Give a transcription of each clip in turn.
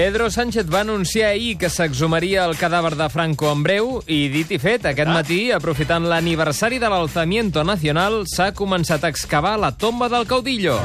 Pedro Sánchez va anunciar ahir que s'exhumaria el cadàver de Franco en breu i, dit i fet, aquest matí, aprofitant l'aniversari de l'Alzamiento Nacional, s'ha començat a excavar la tomba del caudillo.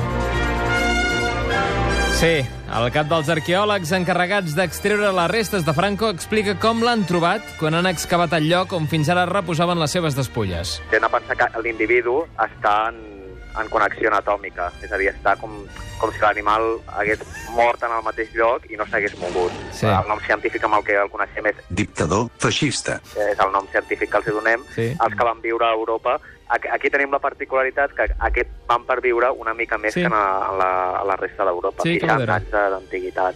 Sí, el cap dels arqueòlegs encarregats d'extreure les restes de Franco explica com l'han trobat quan han excavat el lloc on fins ara reposaven les seves despulles. Tenen a pensar que l'individu està en, en connexió anatòmica, és a dir, està com, com si l'animal hagués mort en el mateix lloc i no s'hagués mogut. Sí. El nom científic amb el que el coneixem és, Dictador feixista. és el nom científic que els hi donem, Sí. els que van viure a Europa. Aquí, tenim la particularitat que aquest van per viure una mica més Sí. que en, a, en, la, a la resta d'Europa. Sí, que va 60 durar. anys de- d'antiguitat.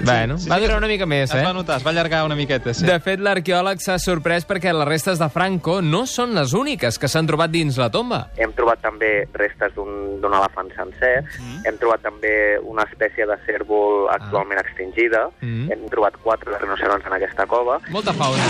Bueno, sí, va sí, durar es- una mica més, Es eh? va notar, es va allargar una miqueta, sí. De fet, l'arqueòleg s'ha sorprès perquè les restes de Franco no són les úniques que s'han trobat dins la tomba. Hem trobat també restes d'un d'un elefant sencer, Mm. hem trobat també una espècie de cèrvol actualment extingida, Mm. hem trobat quatre rinoceronts en aquesta cova, Molta fauna.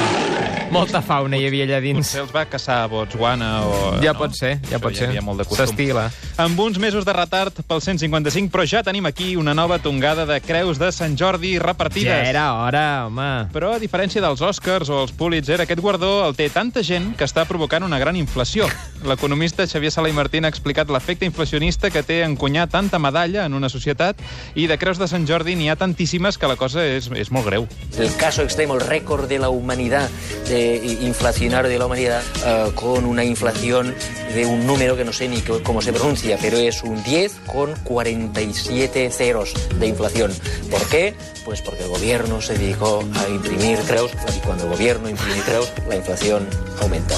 Molta fauna hi havia allà dins. Potser els va caçar a Botswana o... Ja no? pot ser, ja Això pot hi ser. havia molt de costum. S'estila. Amb uns mesos de retard pel 155, però ja tenim aquí una nova tongada de creus de Sant Jordi repartides. Ja era hora, home. Però, a diferència dels Oscars o els Pulitzer, aquest guardó el té tanta gent que està provocant una gran inflació. L'economista Xavier Sala i Martín ha explicat l'efecte inflacionista que té encunyar tanta medalla en una societat i de creus de Sant Jordi n'hi ha tantíssimes que la cosa és, és molt greu. El caso extremo, el récord de la humanidad, de, inflacionario de la humanidad, eh, con una inflación de un número que no sé ni co- cómo se pronuncia, pero es un 10 con 47 ceros de inflación. ¿Por qué? Pues porque el gobierno se dedicó a imprimir creus y cuando el gobierno imprime creus, la inflación aumenta.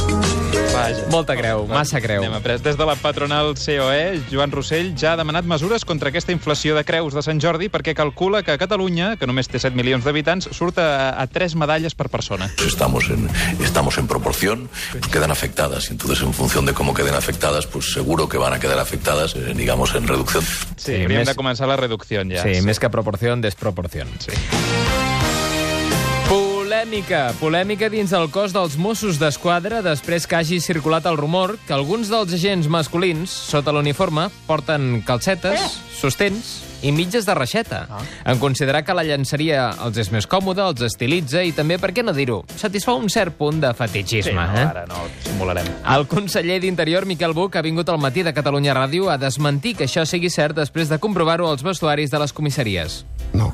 Vaja. Molta creu, massa creu. Anem après. Des de la patronal COE, Joan Rossell ja ha demanat mesures contra aquesta inflació de creus de Sant Jordi perquè calcula que a Catalunya, que només té 7 milions d'habitants, surt a, a 3 medalles per persona. Estamos en, estamos en proporción, quedan afectadas. Entonces, en función de cómo queden afectadas, pues seguro que van a quedar afectadas, eh, digamos, en reducción. Sí, Sí, hauríem més- de començar la reducció ja. Sí, més que proporció, desproporció. Sí. Polèmica. Polèmica dins el cos dels Mossos d'Esquadra després que hagi circulat el rumor que alguns dels agents masculins, sota l'uniforme, porten calcetes, sostens i mitges de reixeta. En considerar que la llançaria els és més còmode, els estilitza i també, per què no dir-ho, satisfà un cert punt de Sí, fetichisme. no, eh? ara no simularem. El conseller d'Interior, Miquel Buch, ha vingut al matí de Catalunya Ràdio a desmentir que això sigui cert després de comprovar-ho als vestuaris de les comissaries. No.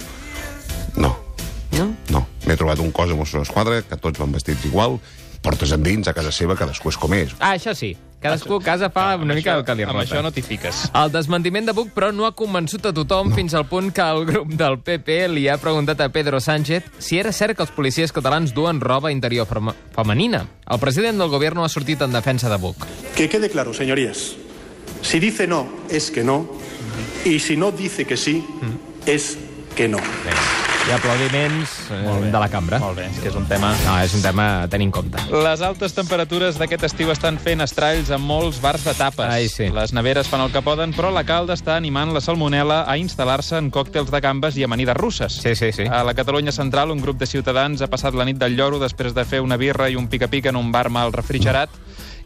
M'he trobat un cos de Mossos d'Esquadra, que tots van vestits igual, portes endins, a casa seva, cadascú és com és. Ah, això sí. Cadascú a casa fa una Amb mica això- el que li Amb això no t'hi fiques. El desmentiment de Buch, però, no ha convençut a tothom no. fins al punt que el grup del PP li ha preguntat a Pedro Sánchez si era cert que els policies catalans duen roba interior femenina. El president del govern ha sortit en defensa de Buch. Que quede claro, señorías. Si dice no, es que no. Y si no dice que sí, es que no. Hi ha aplaudiments eh, de la cambra. Molt bé, és que és un tema... No, és un tema a tenir en compte. Les altes temperatures d'aquest estiu estan fent estralls en molts bars de tapes. Ai, sí. Les neveres fan el que poden, però la calda està animant la salmonela a instal·lar-se en còctels de gambes i amanides russes. Sí, sí, sí. A la Catalunya central, un grup de ciutadans ha passat la nit del lloro després de fer una birra i un pica-pica en un bar mal refrigerat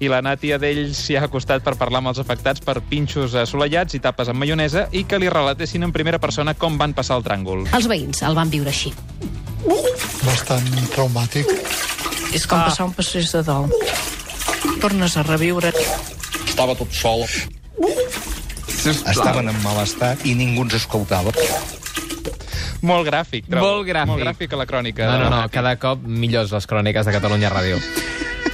i la nàtia d'ells s'hi ha acostat per parlar amb els afectats per pinxos assolellats i tapes amb maionesa i que li relatessin en primera persona com van passar el tràngol. Els veïns el van viure així. bastant traumàtic. És com passar un passeig de dol. Tornes a reviure. Estava tot sol. Estaven en mal estat i ningú ens escoltava. Molt gràfic, trobo. Molt gràfic. Molt gràfic a la crònica. No, no, no, cada cop millors les cròniques de Catalunya Ràdio.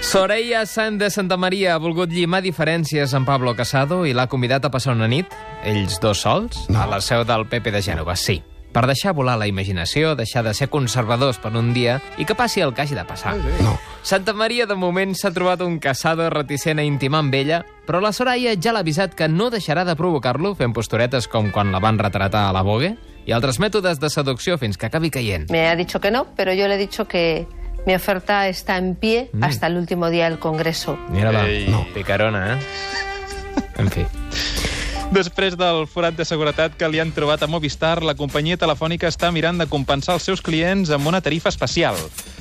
Soraya Sant de Santa Maria ha volgut llimar diferències amb Pablo Casado i l'ha convidat a passar una nit, ells dos sols, no. a la seu del PP de Gènova, sí. Per deixar volar la imaginació, deixar de ser conservadors per un dia i que passi el que hagi de passar. No. Santa Maria, de moment, s'ha trobat un Casado reticent a intimar amb ella, però la Soraya ja l'ha avisat que no deixarà de provocar-lo fent posturetes com quan la van retratar a la Vogue i altres mètodes de seducció fins que acabi caient. Me ha dicho que no, pero yo le he dicho que mi oferta está en pie Mm. hasta el último día del Congreso. Mira-la, Ei. no. picarona, eh? En fi. Després del forat de seguretat que li han trobat a Movistar, la companyia telefònica està mirant de compensar els seus clients amb una tarifa especial.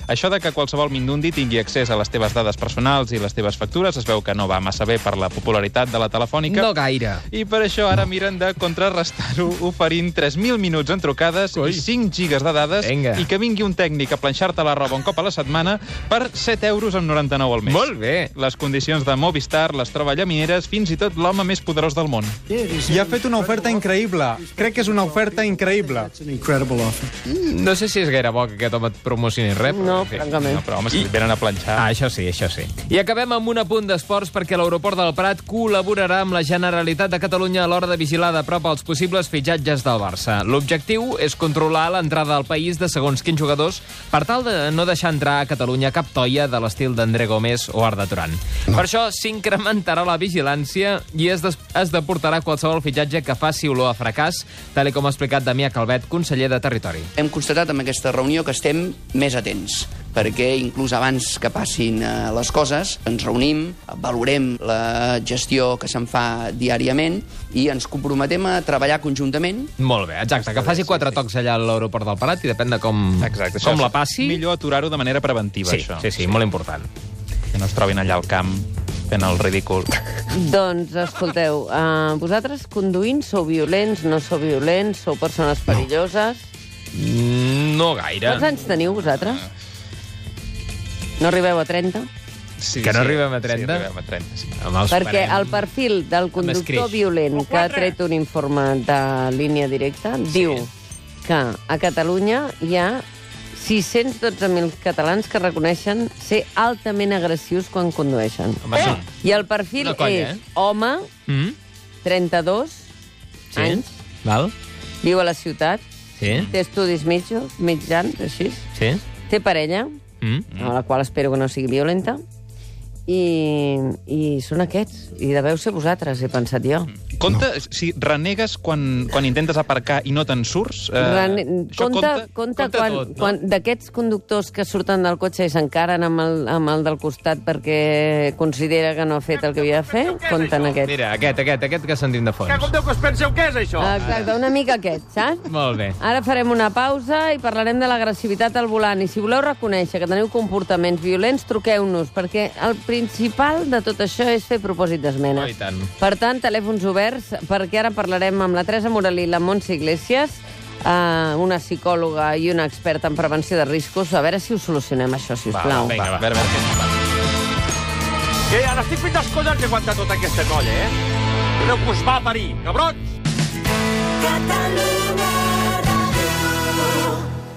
Això de que qualsevol mindundi tingui accés a les teves dades personals i les teves factures es veu que no va massa bé per la popularitat de la telefònica. No gaire. I per això ara miren de contrarrestar-ho oferint 3.000 minuts en trucades Ui. i 5 gigas de dades Vinga. i que vingui un tècnic a planxar-te la roba un cop a la setmana per 7 euros amb 99 al mes. Molt bé. Les condicions de Movistar les troba llamineres fins i tot l'home més poderós del món. I ha fet una oferta increïble. Crec que és una oferta increïble. No sé si és gaire bo que aquest home et promocioni res. però, No, fi. francament. No, però home, si et venen a planxar... Ah, això sí, això sí. I acabem amb un apunt d'esports perquè l'aeroport del Prat col·laborarà amb la Generalitat de Catalunya a l'hora de vigilar de prop els possibles fitxatges del Barça. L'objectiu és controlar l'entrada al país de segons quins jugadors per tal de no deixar entrar a Catalunya cap toia de l'estil d'André Gómez o Arda Turan. Per això s'incrementarà la vigilància i es, des es deportarà qualsevol fitxatge que faci olor a fracàs, tal i com ha explicat Damià Calvet, conseller de Territori. Hem constatat amb aquesta reunió que estem més atents, perquè inclús abans que passin eh, les coses ens reunim, valorem la gestió que se'n fa diàriament i ens comprometem a treballar conjuntament Molt bé, exacte, que faci quatre tocs allà a l'aeroport del Prat i depèn de com, Exacte, com la passi... Millor aturar-ho de manera preventiva, Sí, això. sí, sí, molt important. Que no es trobin allà al camp fent el ridícul. Doncs, escolteu, uh, vosaltres conduint sou violents, no sou violents, sou persones perilloses... Mm, No gaire. Quants anys teniu, vosaltres? No arribeu a 30? Sí, Que no sí, arribem a Sí, 30? arribem a 30, sí. Amb els Perquè superem. el perfil del conductor violent que ha tret un informe de línia directa diu que a Catalunya hi ha 612.000 catalans que reconeixen ser altament agressius quan condueixen. Home, sí. I el perfil Una colla, és eh? home, Mm? 32 Sí. anys, Val? viu a la ciutat, Sí? té estudis mitjos, mitjans, així, Sí? té parella, Mm? a la qual espero que no sigui violenta, i, i són aquests. I deveu ser vosaltres, he pensat jo. Compte, si renegues quan, quan intentes aparcar i no te'n surts... Eh, Rene... Compte, compte, compta quan, tot, no? quan d'aquests conductors que surten del cotxe i s'encaren amb, el, amb el del costat perquè considera que no ha fet el que havia de fer, compten aquests. Mira, aquest, aquest, aquest que sentim de fons. Déu que us penseu què és això? Exacte, una mica aquest, saps? Molt bé. Ara farem una pausa i parlarem de l'agressivitat al volant. I si voleu reconèixer que teniu comportaments violents, truqueu-nos, perquè el principal de tot això és fer propòsit d'esmena. Oh. Per tant, telèfons oberts, perquè ara parlarem amb la Teresa Moralí i la Montse Iglesias, eh, una psicòloga i una experta en prevenció de riscos, a veure si ho solucionem, això, si us Va, plau. va, vinga, va. A veure, a veure què va. Que ara estic fent els collons d'aguantar tota aquesta colla, eh? Creu que us va parir, cabrons! Catalunya.